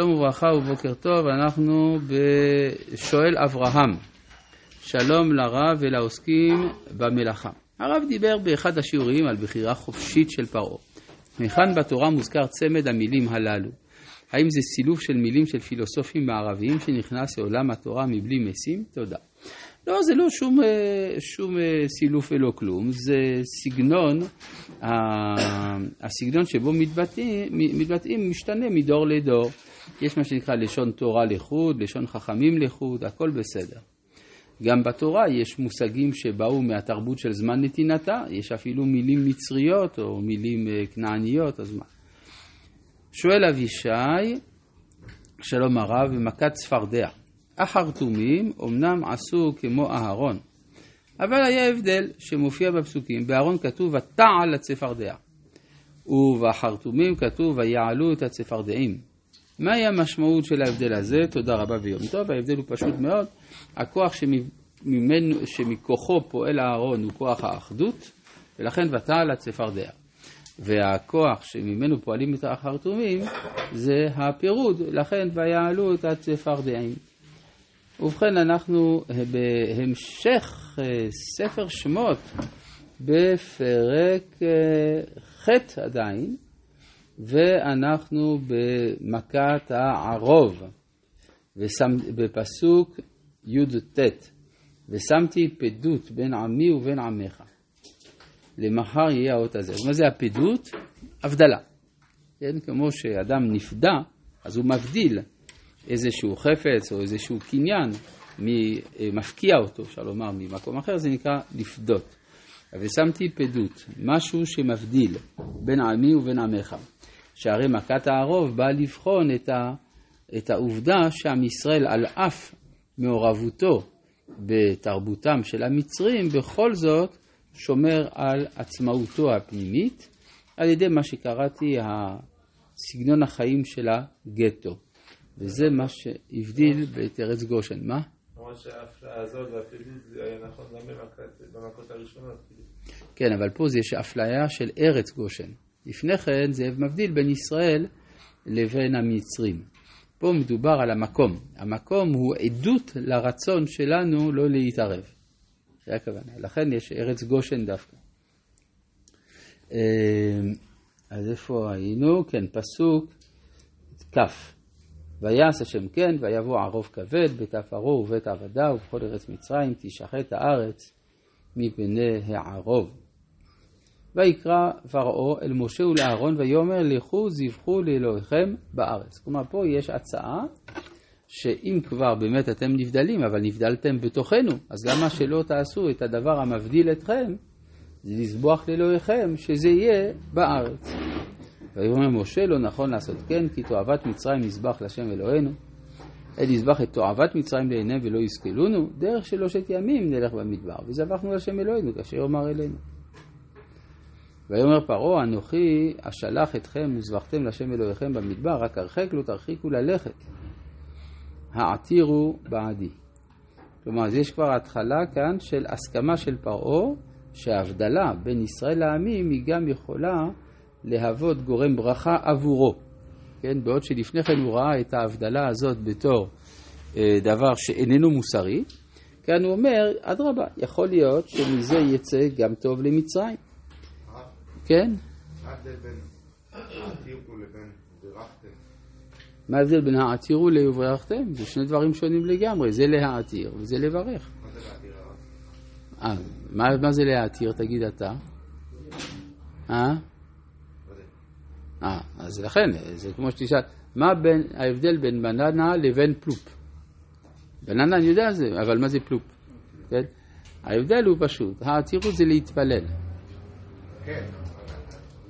שלום וברכה ובוקר טוב, אנחנו בשואל אברהם. שלום לרב ולעוסקים במלאכה. הרב דיבר באחד השיעורים על בחירה חופשית של פרעה. היכן בתורה מוזכר צמד המילים הללו? האם זה סילוף של מילים של פילוסופים מערביים שנכנס לעולם התורה מבלי משים? תודה. לא, זה לא שום, שום סילוף ולא כלום, זה סגנון, הסגנון שבו מתבטאים, מתבטאים משתנה מדור לדור. יש מה שנקרא לשון תורה לחוד, לשון חכמים לחוד, הכל בסדר. גם בתורה יש מושגים שבאו מהתרבות של זמן נתינתה, יש אפילו מילים מצריות או מילים כנעניות, אז מה? שואל אבישי, שלום הרב, במכת צפרדע. החרטומים אמנם עשו כמו אהרון, אבל היה הבדל שמופיע בפסוקים. באהרון כתוב ותעל הצפרדע, ובחרטומים כתוב ויעלו את הצפרדעים. מהי המשמעות של ההבדל הזה? תודה רבה ויום טוב. ההבדל הוא פשוט מאוד. הכוח שממנו, שמכוחו פועל אהרון הוא כוח האחדות, ולכן ותעל הצפרדע. והכוח שממנו פועלים את החרטומים זה הפירוד, לכן ויעלו את הצפרדעים. ובכן, אנחנו בהמשך ספר שמות בפרק ח' עדיין, ואנחנו במכת הערוב, בפסוק י"ט, ושמתי פדות בין עמי ובין עמך. למחר יהיה האות הזה. מה זה הפדות? הבדלה. כן, כמו שאדם נפדה, אז הוא מבדיל איזשהו חפץ או איזשהו קניין, מפקיע אותו, אפשר לומר, ממקום אחר, זה נקרא לפדות. ושמתי פדות, משהו שמבדיל בין עמי ובין עמך. שהרי מכת הערוב באה לבחון את, ה, את העובדה שעם ישראל, על אף מעורבותו בתרבותם של המצרים, בכל זאת שומר על עצמאותו הפנימית, על ידי מה שקראתי סגנון החיים של הגטו. וזה מה שהבדיל את ארץ גושן. מה? נכון. כן, אבל פה יש אפליה של ארץ גושן. לפני כן זה מבדיל בין ישראל לבין המצרים. פה מדובר על המקום. המקום הוא עדות לרצון שלנו לא להתערב. זה הכוונה. לכן יש ארץ גושן דווקא. אז איפה היינו? כן, פסוק כ' ויעש השם כן, ויבוא ערוב כבד, בית עפרו ובית עבדה ובכל ארץ מצרים, תשחט הארץ מפני הערוב. ויקרא פרעה אל משה ולאהרון ויאמר לכו זבחו לאלוהיכם בארץ. כלומר פה יש הצעה שאם כבר באמת אתם נבדלים, אבל נבדלתם בתוכנו, אז למה שלא תעשו את הדבר המבדיל אתכם, זה לזבוח לאלוהיכם, שזה יהיה בארץ. ויאמר משה לא נכון לעשות כן, כי תועבת מצרים נזבח לשם אלוהינו. אל יזבח את תועבת מצרים לעיניהם ולא יסכלונו, דרך שלושת ימים נלך במדבר, וזבחנו לשם אלוהינו כאשר יאמר אלינו. ויאמר פרעה, אנוכי אשלח אתכם וזבחתם לשם אלוהיכם במדבר, רק הרחק לא תרחיקו ללכת. העתירו בעדי. כלומר, אז יש כבר התחלה כאן של הסכמה של פרעה, שההבדלה בין ישראל לעמים היא גם יכולה להוות גורם ברכה עבורו. כן? בעוד שלפני כן הוא ראה את ההבדלה הזאת בתור אה, דבר שאיננו מוסרי, כאן הוא אומר, אדרבה, יכול להיות שמזה יצא גם טוב למצרים. כן? מה ההבדל בין העתירו לברכתם? זה שני דברים שונים לגמרי, זה להעתיר וזה לברך. אה, מה זה להעתיר? תגיד אתה. אה? אה, אז לכן, זה כמו שתשאל, מה בין, ההבדל בין בננה לבין פלופ? בננה אני יודע זה, אבל מה זה פלופ? כן? ההבדל הוא פשוט, העתירות זה להתפלל. כן,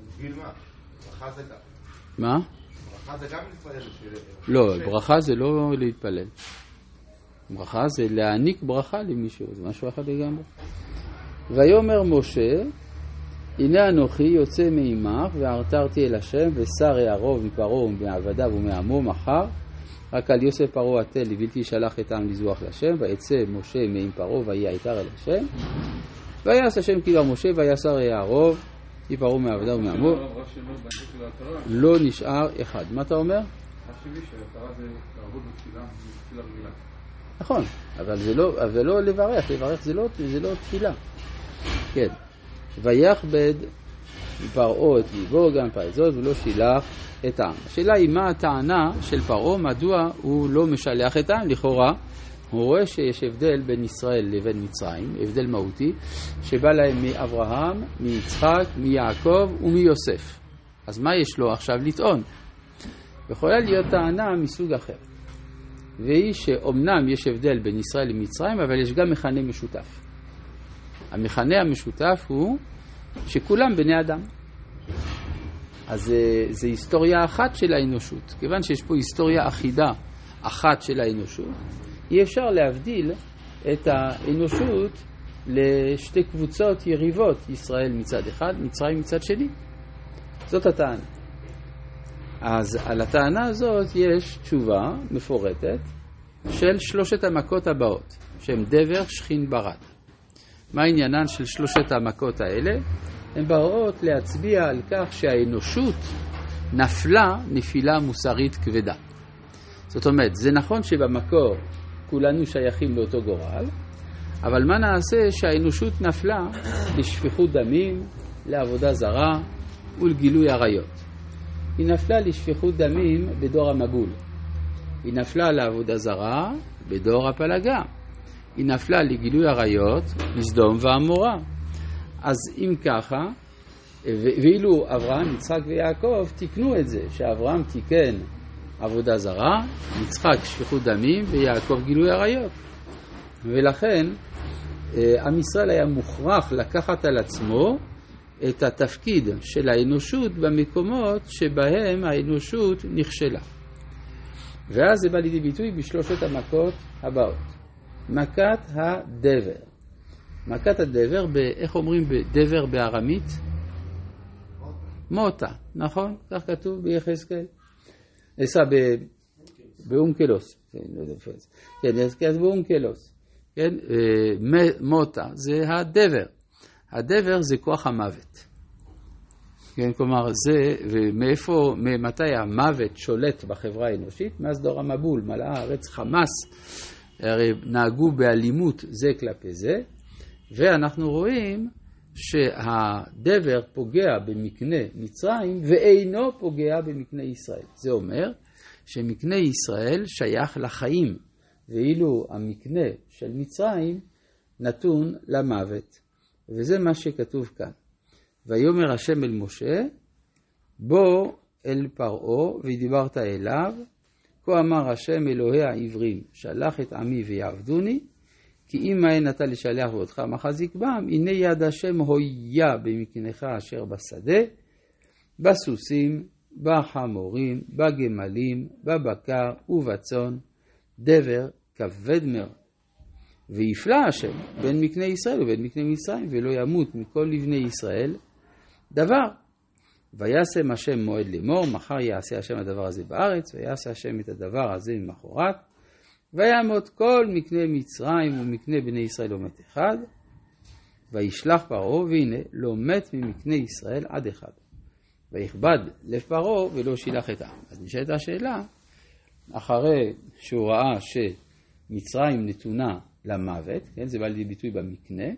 בשביל מה? זה. מה? ברכה זה גם להתפלל. לא, ברכה זה לא להתפלל. ברכה זה להעניק ברכה למישהו, זה משהו אחר לגמרי. ויאמר משה, הנה אנוכי יוצא מעמך וערתרתי אל השם ושר יערוב מפרעה ומעבדיו ומעמו מחר רק על יוסף פרעה התל לבלתי שלח את העם לזוח לשם ויצא משה מעם פרעה ויהיה עתר אל השם ויעש השם כי משה ויסר יערוב מפרעה מעבדיו ומעמו לא נשאר אחד. מה אתה אומר? נכון, אבל זה לא, אבל לא לברך, לברך זה לא, זה לא תפילה. כן. ויכבד פרעה את ליבו גם פרעה זאת ולא שילח את העם. השאלה היא מה הטענה של פרעה, מדוע הוא לא משלח את העם, לכאורה הוא רואה שיש הבדל בין ישראל לבין מצרים, הבדל מהותי, שבא להם מאברהם, מיצחק, מיעקב ומיוסף. אז מה יש לו עכשיו לטעון? יכולה להיות טענה מסוג אחר, והיא שאומנם יש הבדל בין ישראל למצרים, אבל יש גם מכנה משותף. המכנה המשותף הוא שכולם בני אדם. אז זה, זה היסטוריה אחת של האנושות. כיוון שיש פה היסטוריה אחידה אחת של האנושות, אי אפשר להבדיל את האנושות לשתי קבוצות יריבות, ישראל מצד אחד, מצרים מצד שני. זאת הטענה. אז על הטענה הזאת יש תשובה מפורטת של שלושת המכות הבאות, שהן דבר, שכין, ברד. מה עניינן של שלושת המכות האלה? הן באות להצביע על כך שהאנושות נפלה נפילה מוסרית כבדה. זאת אומרת, זה נכון שבמקור כולנו שייכים לאותו גורל, אבל מה נעשה שהאנושות נפלה לשפיכות דמים, לעבודה זרה ולגילוי עריות. היא נפלה לשפיכות דמים בדור המבול. היא נפלה לעבודה זרה בדור הפלגה. היא נפלה לגילוי עריות בסדום ועמורה. אז אם ככה, ואילו אברהם, יצחק ויעקב תיקנו את זה, שאברהם תיקן עבודה זרה, יצחק שפיכות דמים ויעקב גילוי עריות. ולכן אה, עם ישראל היה מוכרח לקחת על עצמו את התפקיד של האנושות במקומות שבהם האנושות נכשלה. ואז זה בא לידי ביטוי בשלושת המכות הבאות. מכת הדבר. מכת הדבר, ב, איך אומרים דבר בארמית? מוטה, נכון? כך כתוב ביחזקאל. נעשה באונקלוס, כן, לא זה. כן, אז באונקלוס. כן, אה, מוטה זה הדבר. הדבר זה כוח המוות. כן, כלומר, זה, ומאיפה, ממתי המוות שולט בחברה האנושית? מאז דור המבול, מלאה הארץ חמאס, הרי נהגו באלימות זה כלפי זה, ואנחנו רואים שהדבר פוגע במקנה מצרים ואינו פוגע במקנה ישראל. זה אומר שמקנה ישראל שייך לחיים, ואילו המקנה של מצרים נתון למוות. וזה מה שכתוב כאן. ויאמר השם אל משה, בוא אל פרעה ודיברת אליו, כה אמר השם אלוהי העברים, שלח את עמי ויעבדוני, כי אם מהן אתה לשלח ואותך מחזיק בם, הנה יד השם הויה במקנך אשר בשדה, בסוסים, בחמורים, בגמלים, בבקר ובצאן, דבר כבד מאוד. ויפלא השם בין מקנה ישראל ובין מקנה מצרים, ולא ימות מכל לבני ישראל דבר. וישם השם מועד לאמור, מחר יעשה השם הדבר הזה בארץ, ויעשה השם את הדבר הזה ממחרת, ויעמוד כל מקנה מצרים ומקנה בני ישראל לא מת אחד, וישלח פרעה, והנה לא מת ממקנה ישראל עד אחד. ויכבד לב פרעה ולא שילח את העם. אז נשאלת השאלה, אחרי שהוא ראה שמצרים נתונה למוות, כן, זה בא לידי ביטוי במקנה,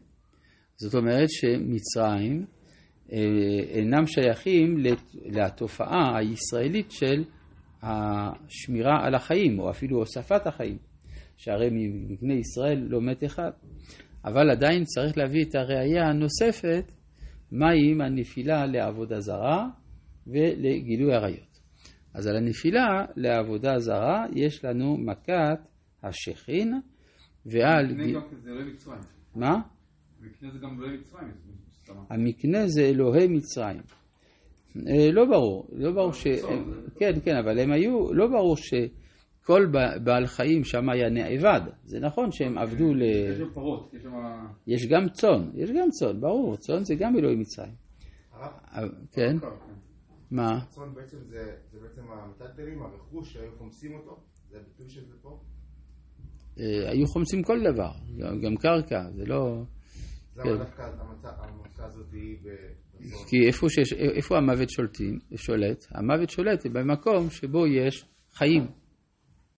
זאת אומרת שמצרים אה, אינם שייכים לתופעה הישראלית של השמירה על החיים, או אפילו הוספת החיים, שהרי מבני ישראל לא מת אחד. אבל עדיין צריך להביא את הראייה הנוספת, מהי עם הנפילה לעבודה זרה ולגילוי עריות. אז על הנפילה לעבודה זרה יש לנו מכת השכין, ועל... לא מה? המקנה זה גם אלוהי מצרים. המקנה זה אלוהי מצרים. אה, לא ברור, לא ברור ש... כן, כן, אבל הם היו, לא ברור שכל בעל חיים שם היה נאבד. זה נכון שהם עבדו ל... יש גם פרות, יש שם... יש גם צאן, יש גם צאן, ברור, צאן זה גם אלוהי מצרים. כן? מה? צאן בעצם זה בעצם המטלטלים, הרכוש שהיו חומסים אותו? זה הביטוי של זה פה? אה, היו חומסים כל דבר, גם קרקע, זה לא... למה כן. דווקא המכה הזאת היא. כי איפה, שיש, איפה המוות שולטים, שולט? המוות שולט במקום שבו יש חיים.